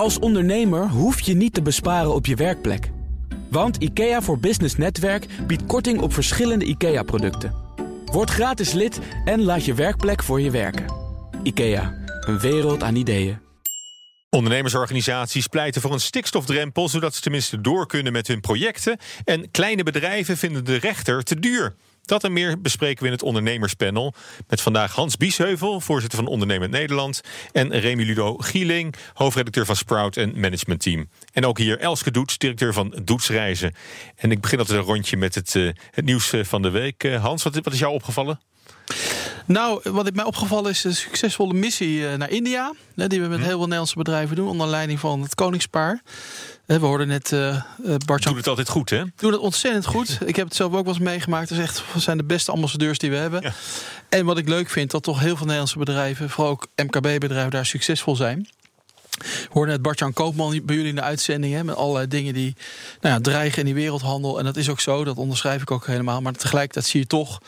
Als ondernemer hoef je niet te besparen op je werkplek. Want IKEA voor Business Netwerk biedt korting op verschillende IKEA-producten. Word gratis lid en laat je werkplek voor je werken. IKEA, een wereld aan ideeën. Ondernemersorganisaties pleiten voor een stikstofdrempel, zodat ze tenminste door kunnen met hun projecten. En kleine bedrijven vinden de rechter te duur. Dat en meer bespreken we in het ondernemerspanel. Met vandaag Hans Biesheuvel, voorzitter van Ondernemend Nederland. En Remy Ludo Gieling, hoofdredacteur van Sprout en Management Team. En ook hier Elske Doets, directeur van Doetsreizen. En ik begin altijd een rondje met het, uh, het nieuws eh, van de week. Uh, Hans, wat, wat is jou opgevallen? Nou, wat mij opgevallen is een succesvolle missie naar India. Die we met heel veel Nederlandse bedrijven doen, onder leiding van het Koningspaar. We hoorden net uh, Bart Doet het altijd goed, hè? Doet het ontzettend goed. Ik heb het zelf ook wel eens meegemaakt. Het is echt, zijn de beste ambassadeurs die we hebben. Ja. En wat ik leuk vind, dat toch heel veel Nederlandse bedrijven, vooral ook MKB-bedrijven, daar succesvol zijn. We hoorden net Bart-Jan Koopman bij jullie in de uitzending. Hè, met allerlei dingen die nou ja, dreigen in die wereldhandel. En dat is ook zo, dat onderschrijf ik ook helemaal. Maar tegelijkertijd zie je toch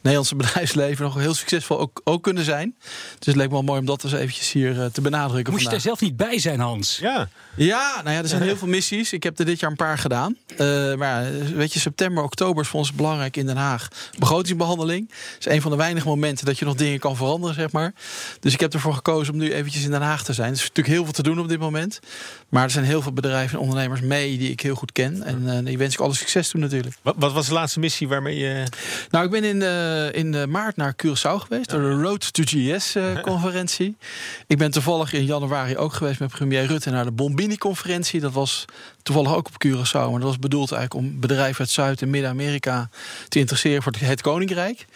Nederlandse bedrijfsleven nog heel succesvol ook, ook kunnen zijn. Dus het leek me wel mooi om dat eens eventjes hier uh, te benadrukken. Moest je er zelf niet bij zijn, Hans? Ja. Ja, nou ja, er zijn heel veel missies. Ik heb er dit jaar een paar gedaan. Uh, maar weet je, september, oktober is voor ons belangrijk in Den Haag. Begrotingsbehandeling. is een van de weinige momenten dat je nog dingen kan veranderen, zeg maar. Dus ik heb ervoor gekozen om nu eventjes in Den Haag te zijn. Er is natuurlijk heel veel te doen op dit moment. Maar er zijn heel veel bedrijven en ondernemers mee die ik heel goed ken. En uh, die wens ik alle succes toe natuurlijk. Wat, wat, was de laatste missie waarmee je... Nou, ik ben in, uh, in maart naar Curaçao geweest. Door de Road to GS-conferentie. ik ben toevallig in januari ook geweest met premier Rutte naar de Bombini-conferentie. Dat was toevallig ook op Curaçao. Maar dat was bedoeld eigenlijk om bedrijven uit Zuid- en Midden-Amerika te interesseren voor het Koninkrijk.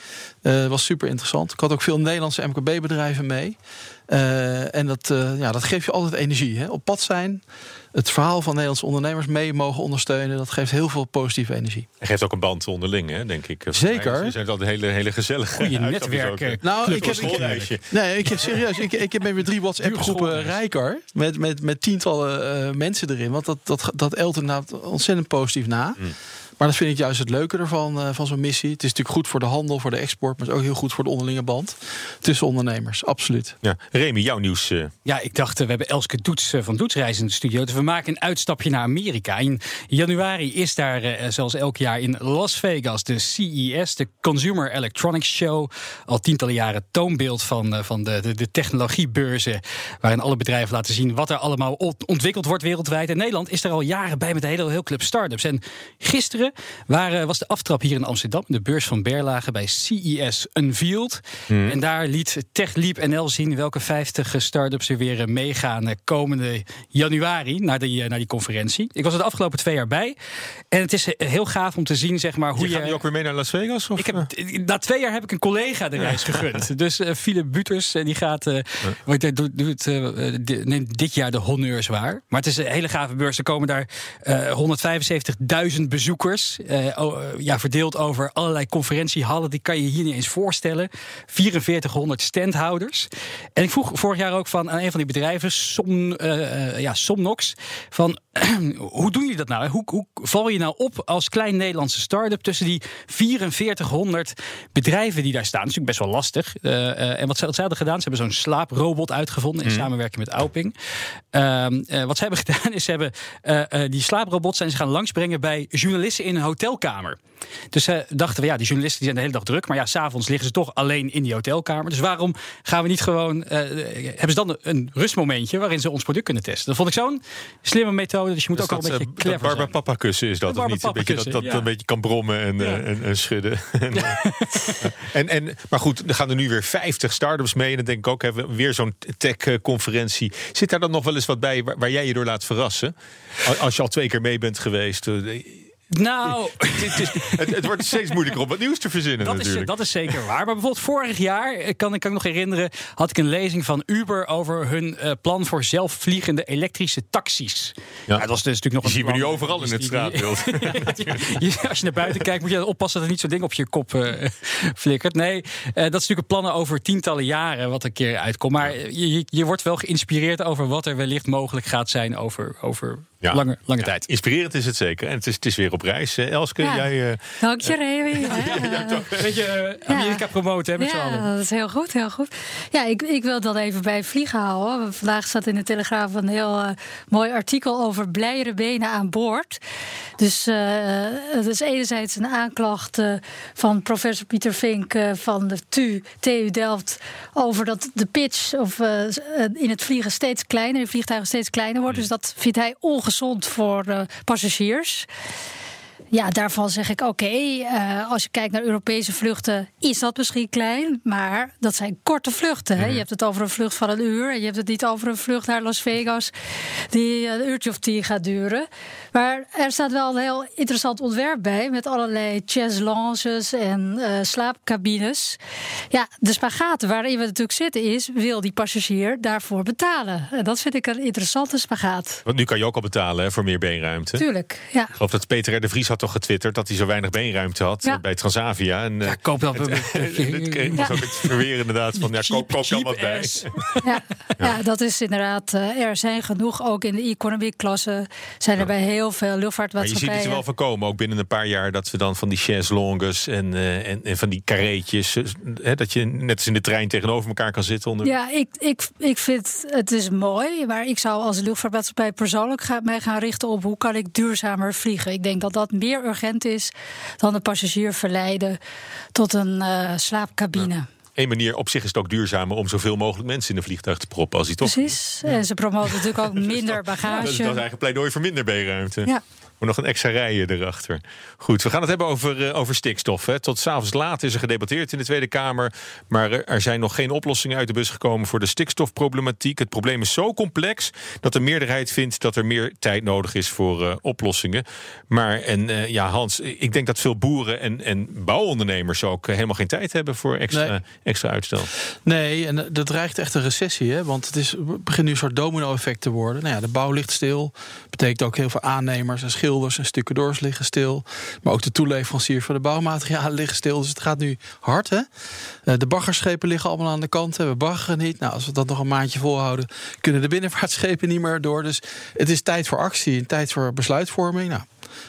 Dat was super interessant. Ik had ook veel Nederlandse MKB-bedrijven mee. Uh, en dat, uh, ja, dat geeft je altijd energie. Hè? Op pad zijn, het verhaal van Nederlandse ondernemers mee mogen ondersteunen. Dat geeft heel veel positieve energie. En geeft ook een band onderling, hè, denk ik. Zeker. Ze zijn altijd hele, hele gezellige Goeie netwerken. Nou, ik heb, ik, nee, ik heb serieus. Ik, ik heb weer drie WhatsApp-groepen rijker. Met, met, met tientallen uh, mensen erin. Want dat, dat, dat elt inderdaad ontzettend positief na. Mm. Maar dat vind ik juist het leuke ervan, uh, van zo'n missie. Het is natuurlijk goed voor de handel, voor de export, maar het is ook heel goed voor de onderlinge band tussen ondernemers. Absoluut. Ja. Remy, jouw nieuws. Uh... Ja, ik dacht, uh, we hebben Elske Doets van Doetsreis in de studio. Dus we maken een uitstapje naar Amerika. In januari is daar, zoals elk jaar in Las Vegas, de CES, de Consumer Electronics Show. Al tientallen jaren toonbeeld van, van de, de, de technologiebeurzen. Waarin alle bedrijven laten zien wat er allemaal ontwikkeld wordt wereldwijd. En Nederland is er al jaren bij met een hele, heel club start-ups. En gisteren waar, was de aftrap hier in Amsterdam, de beurs van Berlage bij CES Unveiled. Hmm. En daar liet TechLeap NL zien welke 50 start-ups er weer meegaan komende januari naar die, naar die conferentie. Ik was er de afgelopen twee jaar bij. En het is heel gaaf om te zien zeg maar, hoe je... Gaat je ook weer mee naar Las Vegas? Of? Ik heb, na twee jaar heb ik een collega de reis gegund. Dus uh, Philip Buters, die gaat... Uh, ja. doet, uh, neemt dit jaar de honneurs waar. Maar het is een hele gave beurs. Er komen daar 175.000 bezoekers. Ja, verdeeld over allerlei conferentiehallen. Die kan je hier niet eens voorstellen. 4400 standhouders. En ik vroeg vorig jaar ook van aan een van die bedrijven, Som, ja, Somnox, van hoe doen jullie dat nou? Hoe, hoe val je nou op als klein Nederlandse start-up tussen die 4400 bedrijven die daar staan? Dat is natuurlijk best wel lastig. Uh, en wat ze, wat ze hadden gedaan, ze hebben zo'n slaaprobot uitgevonden in mm. samenwerking met Auping. Uh, wat ze hebben gedaan is, ze hebben die slaaprobot zijn ze gaan langsbrengen bij journalisten in een hotelkamer. Dus ze dachten we, ja, die journalisten die zijn de hele dag druk, maar ja, s'avonds liggen ze toch alleen in die hotelkamer. Dus waarom gaan we niet gewoon, hebben ze dan een rustmomentje waarin ze ons product kunnen testen? Dat vond ik zo'n slimme methode. Dus je moet dus ook al een beetje clever zijn. Barba papa kussen is dat, of niet? Een beetje, dat dat ja. een beetje kan brommen en, ja. uh, en, en, schudden. en, en, maar goed, er gaan er nu weer 50 start-ups mee. En dan denk ik ook, hebben we weer zo'n tech-conferentie. Zit daar dan nog wel eens wat bij waar, waar, jij je door laat verrassen? Als je al twee keer mee bent geweest. Nou, het, is, het, het, wordt steeds moeilijker om wat nieuws te verzinnen. Dat, natuurlijk. Is, dat is zeker waar. Maar bijvoorbeeld vorig jaar, kan ik kan me nog herinneren, had ik een lezing van Uber over hun uh, plan voor zelfvliegende elektrische taxis. Ja. ja dat was dus natuurlijk nog. Die zien we nu overal dus in het straatbeeld. ja, als je naar buiten kijkt, moet je oppassen dat er niet zo'n ding op je kop uh, flikkert. Nee, uh, dat is natuurlijk plannen over tientallen jaren wat een keer uitkomt. Maar je, je wordt wel geïnspireerd over wat er wellicht mogelijk gaat zijn over, over Ja. Lange, lange tijd. Inspirerend is het zeker. En het is, het is weer op reis. Elske, jij... Uh, Dank je, Rewi. Weet je, Amerika promoten, met z'n allen. dat is heel goed, heel goed. Ja, ik, ik wil dat even bij vliegen houden. Vandaag staat in de Telegraaf een heel mooi artikel over blijere benen aan boord. Dus het is enerzijds een aanklacht van professor Pieter Vink van de TU, TU Delft... over dat de pitch of, in het vliegen steeds kleiner, de vliegtuigen steeds kleiner wordt. Dus dat vindt hij ongezond voor uh, passagiers. Ja, daarvan zeg ik oké, eh, als je kijkt naar Europese vluchten, is dat misschien klein, maar dat zijn korte vluchten. Hè? Mhm. Je hebt het over een vlucht van een uur en je hebt het niet over een vlucht naar Las Vegas die een uurtje of tien gaat duren. Maar er staat wel een heel interessant ontwerp bij met allerlei chaises en uh, slaapcabines. Ja, de spagaat waarin we natuurlijk zitten is, wil die passagier daarvoor betalen? En dat vind ik een interessante spagaat. Want nu kan je ook al betalen hè, voor meer beenruimte. Tuurlijk, ja. Ik geloof dat Peter R. de Vries had toch getwitterd dat hij zo weinig beenruimte had ja. bij Transavia. En, ja, eh, koop dat. Was ook het verweer inderdaad van, ja, koop, koop dan wat bij. Ja, ja. dat is inderdaad, uh, er zijn genoeg, ook in de economy-klasse zijn er bij heel veel luchtvaartmaatschappijen. Maar je ziet het wel voorkomen, ook binnen een paar jaar, dat we dan van die chaise longues en, uh, en, en, van die carreetjes, hè, dat je net als in de trein tegenover elkaar kan zitten. Onder... Ja, ik, ik, ik vind het is mooi, maar ik zou als luchtvaartmaatschappij persoonlijk gaan, mij gaan richten op hoe kan ik duurzamer vliegen. Ik denk dat dat meer urgent is dan de passagier verleiden tot een uh, slaapcabine. Ja. Eén manier op zich is het ook duurzamer om zoveel mogelijk mensen in een vliegtuig te proppen als hij toch. Precies. En ze promoten natuurlijk ook minder bagage. dat is, dat is eigenlijk pleidooi voor minder B-ruimte. Ja nog een extra rijen erachter. Goed, we gaan het hebben over, uh, over stikstof. Hè. Tot s'avonds laat is er gedebatteerd in de Tweede Kamer. Maar er zijn nog geen oplossingen uit de bus gekomen voor de stikstofproblematiek. Het probleem is zo complex dat de meerderheid vindt dat er meer tijd nodig is voor uh, oplossingen. Maar en uh, ja, Hans, ik denk dat veel boeren en, en bouwondernemers ook helemaal geen tijd hebben voor extra, nee. extra uitstel. Nee, en dat dreigt echt een recessie. Hè? Want het is, begint nu een soort domino-effect te worden. Nou ja, de bouw ligt stil. Betekent ook heel veel aannemers en schilders schilders en stucadoors liggen stil. Maar ook de toeleveranciers van de bouwmaterialen liggen stil. Dus het gaat nu hard. Hè? Eh, de baggerschepen liggen allemaal aan de kant. We baggeren niet. Nou, als we dat nog een maandje volhouden, kunnen de binnenvaartschepen niet meer door. Dus het is tijd voor actie tijd voor besluitvorming. Nou,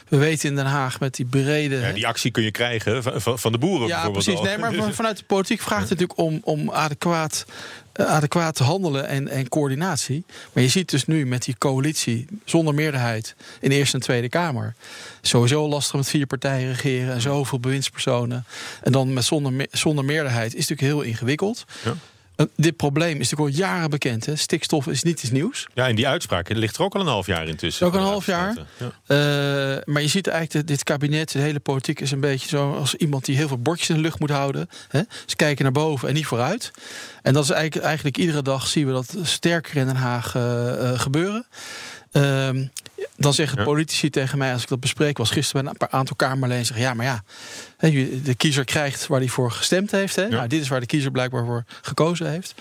we weten in Den Haag met die brede. Ja, die actie kun je krijgen van, van de boeren. Ja, precies. Nee, maar vanuit de politiek vraagt het natuurlijk om, om adequaat eh, adequaat handelen en, en coördinatie. Maar je ziet dus nu met die coalitie zonder meerderheid in de Eerste en Tweede Kamer. Sowieso lastig met vier partijen regeren en zoveel bewindspersonen. En dan met zonder, zonder meerderheid is natuurlijk heel ingewikkeld. Ja. Uh, dit probleem is natuurlijk al jaren bekend. Hè? Stikstof is niet iets nieuws. Ja, en die uitspraak ligt er ook al een half jaar intussen. Ook een half jaar. Ja. Uh, maar je ziet eigenlijk, dit kabinet, de hele politiek is een beetje zo als iemand die heel veel bordjes in de lucht moet houden. Hè? Ze kijken naar boven en niet vooruit. En dat is eigenlijk, eigenlijk iedere dag zien we dat sterker in Den Haag uh, gebeuren. Ehm, dan zeggen politici tegen mij, als ik dat bespreek, was gisteren bij een paar aantal Kamerleden, zeggen ja, maar ja, de kiezer krijgt waar hij voor gestemd heeft. Hè? Nou, dit is waar de kiezer blijkbaar voor gekozen heeft.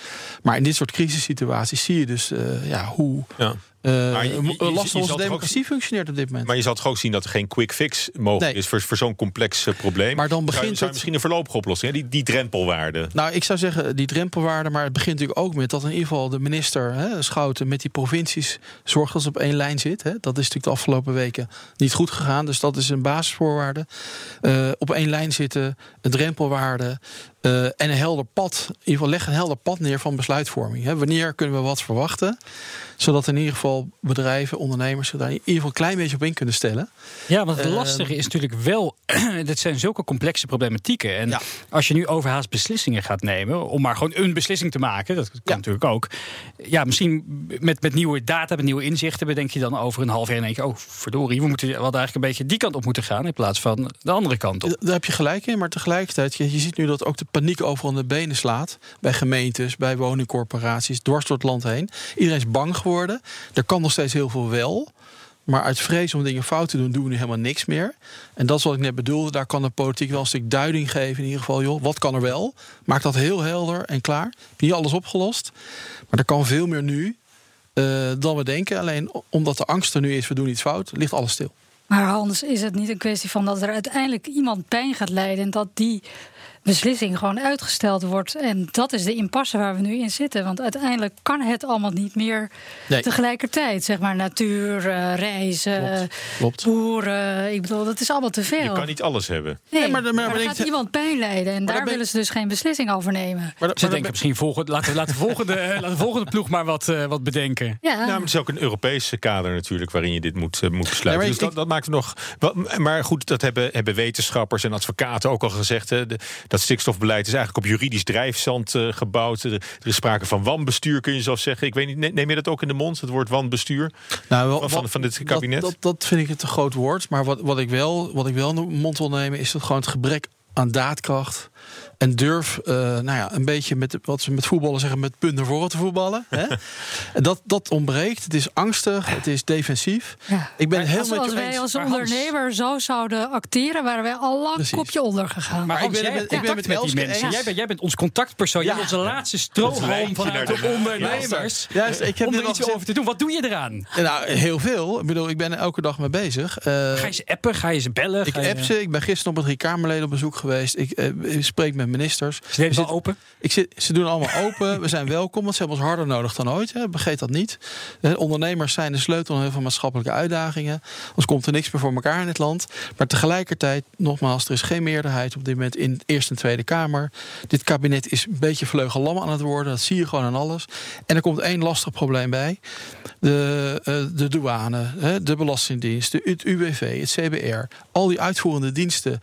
Maar in dit soort crisissituaties zie je dus uh, ja, hoe ja. Uh, lastig onze democratie functioneert op dit moment. Maar je zal toch ook zien dat er geen quick fix mogelijk is voor, voor zo'n complex uh, probleem. Maar dan begint zou, het... misschien een voorlopige oplossing, hè? Die, die drempelwaarde. Nou, ik zou zeggen die drempelwaarde, maar het begint natuurlijk ook met dat in ieder geval de minister hè, Schouten met die provincies zorgt dat ze op één lijn zit. Hè? Dat is natuurlijk de afgelopen weken niet goed gegaan, dus dat is een basisvoorwaarde. Uh, op één lijn zitten, een drempelwaarde, uh, en een helder pad, in ieder geval leg een helder pad neer van besluitvorming. Hè. Wanneer kunnen we wat verwachten? Zodat in ieder geval bedrijven, ondernemers zich daar in ieder geval een klein beetje op in kunnen stellen. Ja, want het uh, lastige is natuurlijk wel, dit zijn zulke complexe problematieken. En ja. als je nu overhaast beslissingen gaat nemen, om maar gewoon een beslissing te maken, dat kan ja. natuurlijk ook. Ja, misschien met, met nieuwe data, met nieuwe inzichten, bedenk je dan over een half jaar en denk je, oh verdorie, we moeten we hadden eigenlijk een beetje die kant op moeten gaan in plaats van de andere kant op. Daar heb je gelijk in, maar tegelijkertijd, je, je ziet nu dat ook de paniek overal in de benen slaat. Bij gemeentes, bij woningcorporaties, dwars door het land heen. Iedereen is bang geworden. Er kan nog steeds heel veel wel. Maar uit vrees om dingen fout te doen, doen we nu helemaal niks meer. En dat is wat ik net bedoelde. Daar kan de politiek wel een stuk duiding geven. In ieder geval, joh, wat kan er wel? Maak dat heel helder en klaar. Heb niet alles opgelost. Maar er kan veel meer nu uh, dan we denken. Alleen omdat de angst er nu is, we doen iets fout, ligt alles stil. Maar Hans, is het niet een kwestie van dat er uiteindelijk iemand pijn gaat lijden en dat die beslissing gewoon uitgesteld wordt. En dat is de impasse waar we nu in zitten. Want uiteindelijk kan het allemaal niet meer Nee. tegelijkertijd. Zeg maar natuur, eh, reizen, Klopt. boeren. Ik bedoel, dat is allemaal te veel. Je kan niet alles hebben. Nee, maar maar, dan- maar ik- gaat iemand pijn lijden. En daar ben- willen ze dus geen beslissing over nemen. Maar, Ze maar- denken misschien, volgende, laten, we- laten, de volgende, eh, laten de volgende ploeg maar wat, eh, wat bedenken. Ja, Nou, maar het is ook een Europese kader natuurlijk waarin je dit moet, eh, moet besluiten. Dus ik- dat, dat maakt het nog. wel- Maar goed, dat hebben, hebben wetenschappers en advocaten ook al gezegd. Hè. De- dat stikstofbeleid is eigenlijk op juridisch drijfzand eh, gebouwd. Er, er is sprake van wanbestuur, kun je zo zeggen. Ik weet niet, ne- neem je dat ook in de mond, het woord wanbestuur? Nou, wel- Van- van- dit kabinet? Dat, dat, dat vind ik een te groot woord. Maar wat, wat, ik wel, wat ik wel in de mond wil nemen, is dat gewoon het gebrek aan daadkracht. En durf, eh, nou ja, een beetje met wat ze met voetballen zeggen, met punt naar voren te voetballen. Hè? En dat, dat ontbreekt. Het is angstig, het is defensief. ja. Ik ben het heel Als, met als je wij eens. als Hans- ondernemer zo zouden acteren, waren wij al lang Precies. kopje onder gegaan. Maar ik ben jij het met- ik ben het met met die mensen. eens. Jij bent, jij bent ons contactpersoon. Jij Ja. bent onze laatste Het vanuit naar de de- ondernemers. Juist, ik heb Om er iets over te doen. Wat doe je eraan? Nou, heel veel. Ik bedoel, ik ben er elke dag mee bezig. Eh, Ga je ze appen? Ga je ze bellen? ik Ga je- app ze. Ik ben gisteren op een drie Kamerleden op bezoek geweest. Ik, eh, ik spreek met ministers. Ze deden al zitten- open? Ik zit, ze doen allemaal open. We zijn welkom, want ze hebben ons harder nodig dan ooit. Hè. Vergeet dat niet. De ondernemers zijn de sleutel aan heel veel maatschappelijke uitdagingen. Anders komt er niks meer voor elkaar in het land. Maar tegelijkertijd, nogmaals, er is geen meerderheid op dit moment in de Eerste en Tweede Kamer. Dit kabinet is een beetje vleugellam aan het worden. Dat zie je gewoon aan alles. En er komt één lastig probleem bij. De, eh, de douane, hè, de Belastingdienst, de, het UWV, het CBR. Al die uitvoerende diensten eh,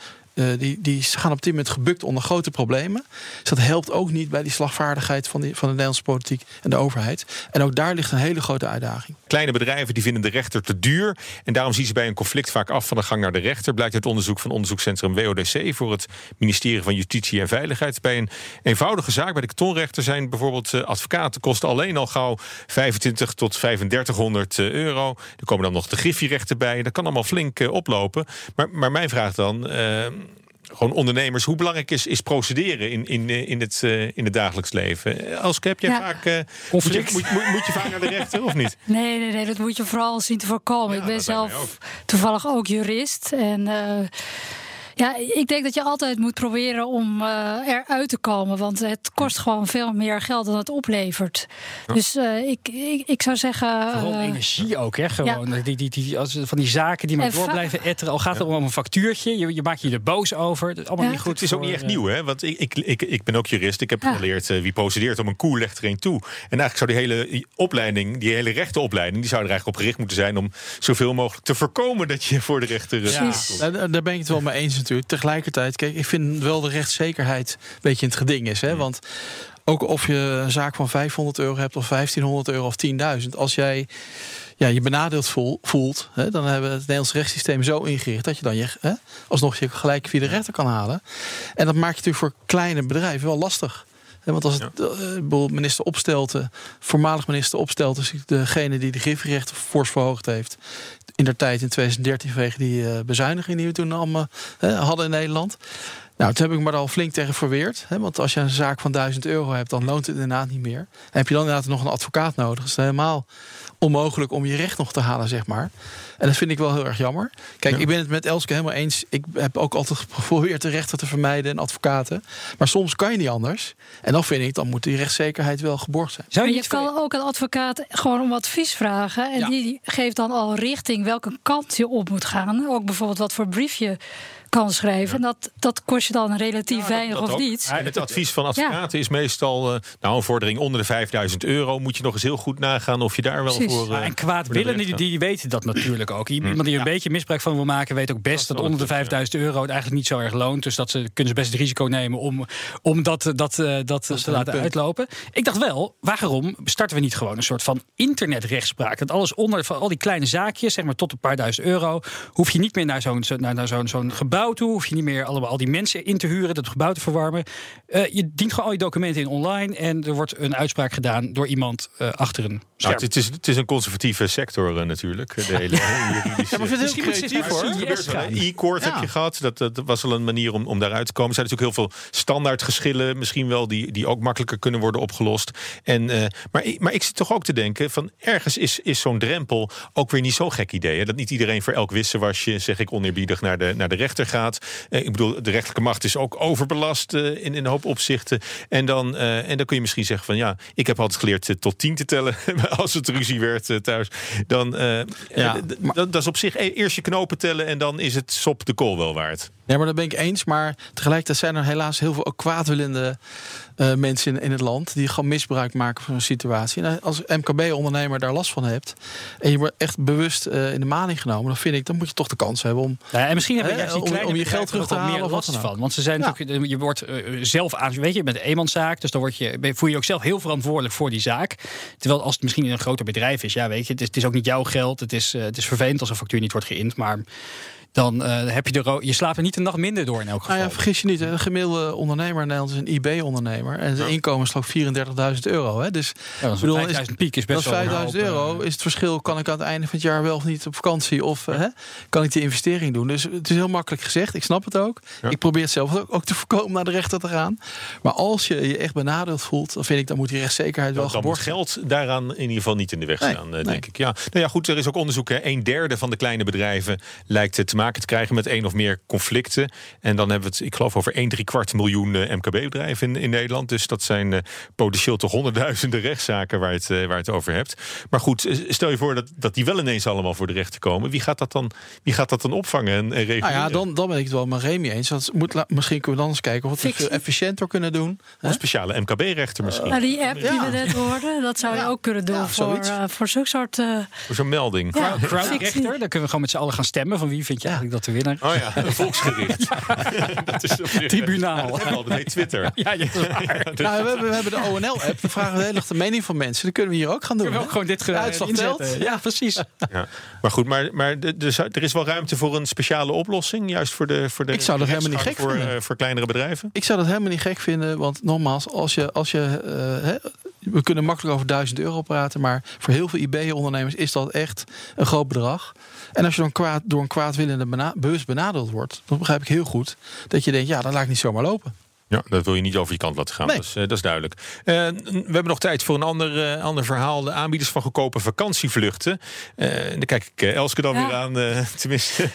die, die gaan op dit moment gebukt onder grote problemen. Dus dat helpt ook niet bij die slagvaardigheid van, die, van de Nederlandse politiek en de overheid. En ook daar ligt een hele grote uitdaging. Kleine bedrijven die vinden de rechter te duur. En daarom zien ze bij een conflict vaak af van de gang naar de rechter. Blijkt uit onderzoek van onderzoekscentrum WODC voor het ministerie van Justitie en Veiligheid. Bij een eenvoudige zaak bij de kantonrechter zijn bijvoorbeeld eh, advocaten kosten alleen al gauw 25 tot 3500 euro. Er komen dan nog de griffierechten bij. Dat kan allemaal flink eh, oplopen. Maar, maar mijn vraag dan. eh, gewoon ondernemers, hoe belangrijk is, is procederen in, in, eh, in, het, eh, in het dagelijks leven? Als heb jij Ja. vaak. eh, moet, je, Conflict. moet, moet, moet je vaak naar de rechter of niet? Nee, nee, nee, dat moet je vooral zien te voorkomen. Ja, ik ben zelf toevallig ook jurist. En eh, ja, ik denk dat je altijd moet proberen om eh, eruit te komen. Want het kost gewoon veel meer geld dan het oplevert. Dus eh, ik, ik, ik zou zeggen. Vooral eh, energie ook, hè? Gewoon. Die, die, die, als, van die zaken die maar door blijven etteren. Al gaat het om een factuurtje, je, je maakt je er boos over. Dat is allemaal Ja. niet goed. Het is ook niet echt nieuw, hè? Want ik, ik, ik, ik ben ook jurist. Ik heb Ja. geleerd wie procedeert om een koe legt er een toe. En eigenlijk zou die hele opleiding, die hele rechtenopleiding, die zou er eigenlijk op gericht moeten zijn om zoveel mogelijk te voorkomen dat je voor de rechter. daar daar ben ik het wel mee eens natuurlijk. Tegelijkertijd, kijk, ik vind wel de rechtszekerheid een beetje in het geding is. Hè? Want ook of je een zaak van 500 euro hebt of 1500 euro of 10.000. Als jij ja, je benadeeld voel- voelt, hè, dan hebben we het Nederlands rechtssysteem zo ingericht dat je dan je, hè, alsnog je gelijk via de rechter kan halen. En dat maakt je natuurlijk voor kleine bedrijven wel lastig. Want als het, eh, bijvoorbeeld minister Opstelten, voormalig minister Opstelten, is degene die de griffierechten fors verhoogd heeft. In der tijd in 2013 vanwege die eh, bezuiniging die we toen allemaal hè, hadden in Nederland. Nou, toen heb ik me daar al flink tegen verweerd. Hè, want als je een zaak van 1000 euro hebt, dan loont het inderdaad niet meer. En heb je dan inderdaad nog een advocaat nodig. is het helemaal onmogelijk om je recht nog te halen, zeg maar. En dat vind ik wel heel erg jammer. Kijk, ik ben het met Elske helemaal eens. Ik heb ook altijd geprobeerd de rechter te vermijden en advocaten. Maar soms kan je niet anders. En dan vind ik, dan moet die rechtszekerheid wel geborgd zijn. Zou Maar je kan ook een advocaat gewoon om advies vragen. En Ja. die geeft dan al richting welke kant je op moet gaan. Ook bijvoorbeeld wat voor brief je kan schrijven. En dat, dat kost je dan relatief weinig Dat of ook. niet. Het advies van advocaten is meestal, eh, nou een vordering onder de 5000 euro. Moet je nog eens heel goed nagaan of je daar wel Precies. voor. Ja, en kwaadwillenden, die, die weten dat natuurlijk ook. Iemand die er een beetje misbruik van wil maken, weet ook best dat onder de een tip, 5000 euro het eigenlijk niet zo erg loont. Dus dat ze kunnen ze best het risico nemen om, om dat, dat, eh, dat, te laten punt. uitlopen. Ik dacht wel, waarom starten we niet gewoon een soort van internetrechtspraak? Dat alles onder van al die kleine zaakjes, zeg maar tot een paar duizend euro, hoef je niet meer naar zo'n zo- naar, naar zo'n zo'n gebouw toe, hoef je niet meer allemaal al die mensen in te huren, dat gebouw te verwarmen. Eh, je dient gewoon al je documenten in online en er wordt een uitspraak gedaan door iemand eh, achter een Nou, scherm. het, het is, het is een conservatieve sector eh, natuurlijk. De hele juridische- Ja, maar Misschien creatief hoor. E-court Ja. heb je gehad. Dat, dat was wel een manier om, om daaruit te komen. Er zijn natuurlijk heel veel standaardgeschillen, misschien wel, die, die ook makkelijker kunnen worden opgelost. En, maar, ik- maar ik zit toch ook te denken: van ergens is, is zo'n drempel ook weer niet zo'n gek idee. Hè? Dat niet iedereen voor elk wisselwasje, zeg ik oneerbiedig, naar de, naar de rechter gaat. Eh, ik bedoel, de rechterlijke macht is ook overbelast eh, in, in een hoop opzichten. En dan, eh, en dan kun je misschien zeggen van ja, ik heb altijd geleerd tot tien te tellen als het ruzie werd thuis. Dan, Ja, dat is op zich e- eerst je knopen tellen en dan is het sop de kool wel waard. Ja, maar dat ben ik eens. Maar tegelijkertijd zijn er helaas heel veel ook kwaadwillende eh, mensen in, in het land. die gewoon misbruik maken van een situatie. En als MKB-ondernemer daar last van hebt. en je wordt echt bewust eh, in de maling genomen. dan vind ik, dan moet je toch de kans hebben om. Ja, en misschien hebben juist die om- om je geld terug te halen meer of wat dan van. Want ze zijn Ja. natuurlijk, je wordt eh, zelf aan, weet je, je bent een eenmanszaak, dus dan word je, voel je je ook zelf heel verantwoordelijk voor die zaak. Terwijl als het misschien in een groter bedrijf is, ja, weet je, het is, het is ook niet jouw geld. Het is, eh, het is vervelend als een factuur niet wordt geïnd, maar dan eh, heb je de ro- je slaapt er niet een nacht minder door in elk geval. Nou ja, vergis je niet. Een gemiddelde ondernemer in Nederland is een IB-ondernemer. en zijn inkomen is geloof ik 34.000 euro. Hè? Dus Ja, dat is bedoel, een is- 5000 piek is best is wel een 5000 hoop, euro. eh, Is het verschil, kan ik aan het einde van het jaar wel of niet op vakantie? Of eh, hè, kan ik die investering doen? Dus het is heel makkelijk gezegd. Ik snap het ook. Ja. Ik probeer het zelf ook, ook te voorkomen naar de rechter te gaan. Maar als je je echt benadeeld voelt, dan vind ik, dan moet die rechtszekerheid wel Dan, dan moet geborgd geld daaraan in ieder geval niet in de weg staan, eh, nee. denk ik. Ja. Nou ja, goed, er is ook onderzoek. Hè. Een derde van de kleine bedrijven lijkt te maken te krijgen met één of meer conflicten. En dan hebben we het, ik geloof, over 1 3 kwart miljoen eh, MKB-bedrijven in, in Nederland. Dus dat zijn eh, potentieel toch honderdduizenden rechtszaken waar je het, eh, waar je het over hebt. Maar goed, stel je voor dat, dat die wel ineens allemaal voor de rechter komen. Wie gaat dat dan, wie gaat dat dan opvangen en, en reguleren? Nou ja, dan, dan ben ik het wel met Remy eens. Dat moet, la- misschien kunnen we dan eens kijken of we het efficiënter kunnen doen. Een speciale MKB-rechter misschien. Nou, die app die Ja. we net hoorden, dat zou je ook kunnen doen Ja, voor, voor zo'n soort. eh, Voor zo'n melding. ja, Crowdrechter, dan kunnen we gewoon met z'n allen gaan stemmen van wie vind je eigenlijk dat de winnaar Oh ja, een volksgericht. dat is Tribunaal. Dat, heet Twitter. Ja, ja, dat is waar. dus- Nou, we, hebben, we hebben de ONL-app. We vragen de hele dag de mening van mensen. Dat kunnen we hier ook gaan doen. We ook gewoon dit uitslag telt. Ja, precies. Ja. Maar goed, maar, maar de- de- er is wel ruimte voor een speciale oplossing. Juist voor de, voor de Ik zou dat helemaal niet gek voor, vinden. eh, voor kleinere bedrijven. Ik zou dat helemaal niet gek vinden. Want nogmaals, als je, als je, eh, hè, we kunnen makkelijk over 1000 euro praten. Maar voor heel veel IB-ondernemers is dat echt een groot bedrag. En als je dan kwaad, door een kwaadwillende bewust benadeeld wordt. dan begrijp ik heel goed dat je denkt: ja, dat laat ik niet zomaar lopen. Ja, dat wil je niet over je kant laten gaan. Nee. Dat, is, eh, dat is duidelijk. Eh, we hebben nog tijd voor een ander, eh, ander verhaal. De aanbieders van goedkope vakantievluchten. Eh, en dan kijk ik Elske dan Ja. weer aan. eh, tenminste,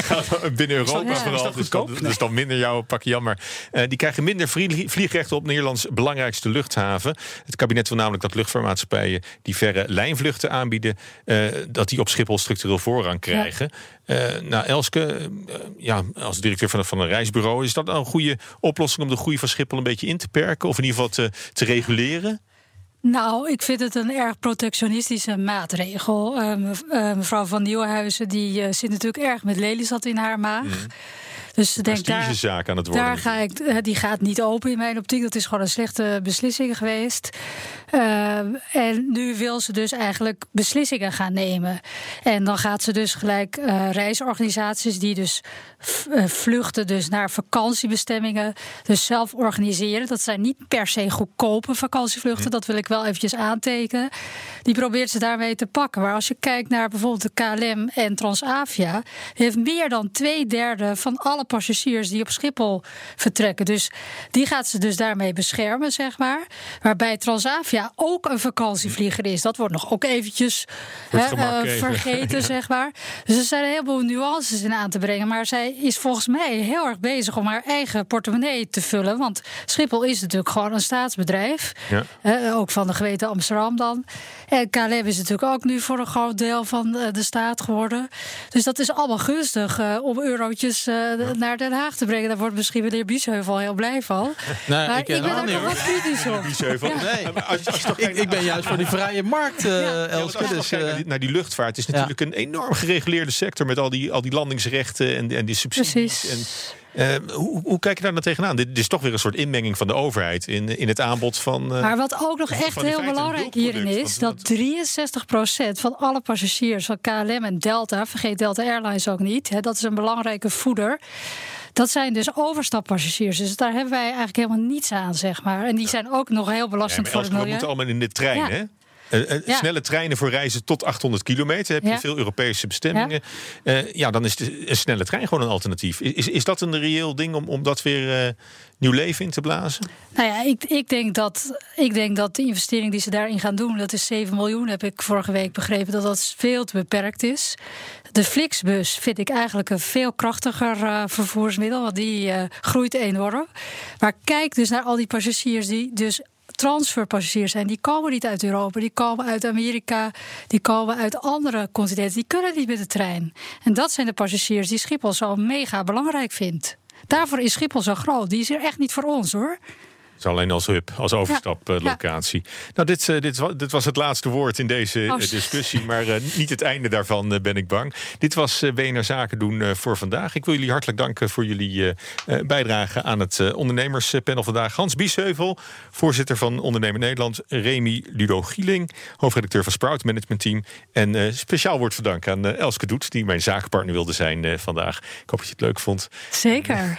binnen Europa Ja. Vooral. dat dus, dat, is dan minder jouw pakje jammer. Eh, die krijgen minder vlie- vliegrechten op Nederlands belangrijkste luchthaven. Het kabinet wil namelijk dat luchtvaartmaatschappijen die verre lijnvluchten aanbieden, eh, dat die op Schiphol structureel voorrang krijgen. Eh, nou, Elske, eh, ja, als directeur van, van een reisbureau, is dat nou een goede oplossing om de groei van Schiphol een beetje in te perken? Of in ieder geval te, te reguleren? Nou, ik vind het een erg protectionistische maatregel. Eh, mev- mevrouw van Nieuwenhuizen die zit natuurlijk erg met Lelystad in haar maag. Dus denk daar, aan het worden. daar ga ik, eh, die gaat niet open in mijn optiek. Dat is gewoon een slechte beslissing geweest. Eh, en nu wil ze dus eigenlijk beslissingen gaan nemen. En dan gaat ze dus gelijk eh, reisorganisaties die dus vluchten dus naar vakantiebestemmingen dus zelf organiseren. Dat zijn niet per se goedkope vakantievluchten. Dat wil ik wel eventjes aantekenen. Die probeert ze daarmee te pakken. Maar als je kijkt naar bijvoorbeeld de KLM en Transavia, heeft meer dan twee derde van alle passagiers die op Schiphol vertrekken. Dus die gaat ze dus daarmee beschermen, zeg maar. Waarbij Transavia ook een vakantievlieger is. Dat wordt nog ook eventjes hè, eh, even. vergeten, zeg maar. Dus er zijn een heleboel nuances in aan te brengen. Maar zij is volgens mij heel erg bezig om haar eigen portemonnee te vullen. Want Schiphol is natuurlijk gewoon een staatsbedrijf. Ja. Hè, ook van de gemeente Amsterdam dan. En KLM is natuurlijk ook nu voor een groot deel van eh, de staat geworden. Dus dat is allemaal gunstig eh, om eurotjes eh, naar Den Haag te brengen. Daar wordt misschien meneer Biesheuvel heel blij van. Nee, maar ik ik, ben daar wat kritisch op. Nee. Als, als toch Ik, ik ben juist voor die vrije markt, eh Ja. Elske. Ja, want als dus, naar, eh, die, naar die luchtvaart is natuurlijk een enorm gereguleerde sector met al die, al die landingsrechten en, en die subsidies. Precies. En, eh, hoe, hoe kijk je daar nou tegenaan? Dit, dit is toch weer een soort inmenging van de overheid in, in het aanbod van. eh, Maar wat ook nog echt heel belangrijk hierin is, want dat 63% van alle passagiers van KLM en Delta, vergeet Delta Airlines ook niet, hè, dat is een belangrijke voeder. Dat zijn dus overstappassagiers. Dus daar hebben wij eigenlijk helemaal niets aan, zeg maar. En die zijn ook nog heel ja, belastend maar voor het milieu. moeten allemaal in de trein, Ja. hè? Eh, eh, snelle treinen voor reizen tot 800 kilometer. Heb je veel Europese bestemmingen. Ja. Uh, ja, dan is de, een snelle trein gewoon een alternatief. Is, is dat een reëel ding om, om dat weer nieuw leven in te blazen? Nou ja, ik, ik, denk dat, ik denk dat de investering die ze daarin gaan doen, dat is 7 miljoen, heb ik vorige week begrepen, dat dat veel te beperkt is. De Flixbus vind ik eigenlijk een veel krachtiger vervoersmiddel, want die groeit enorm. Maar kijk dus naar al die passagiers die dus transferpassagiers zijn. Die komen niet uit Europa, die komen uit Amerika, die komen uit andere continenten. Die kunnen niet met de trein. En dat zijn de passagiers die Schiphol zo mega belangrijk vindt. Daarvoor is Schiphol zo groot. Die is er echt niet voor ons hoor is alleen als hub, als overstaplocatie. Nou, dit, uh, dit, dit, was het laatste woord in deze oh, discussie. Maar uh, niet het einde daarvan, uh, ben ik bang. Dit was BNR Zaken doen voor vandaag. Ik wil jullie hartelijk danken voor jullie bijdrage aan het ondernemerspanel vandaag. Hans Biesheuvel, voorzitter van Ondernemer Nederland. Remy Ludo Gieling, hoofdredacteur van Sprout Management Team. En speciaal wordt verdankt aan Elske Doet, die mijn zakenpartner wilde zijn vandaag. Ik hoop dat je het leuk vond. Zeker.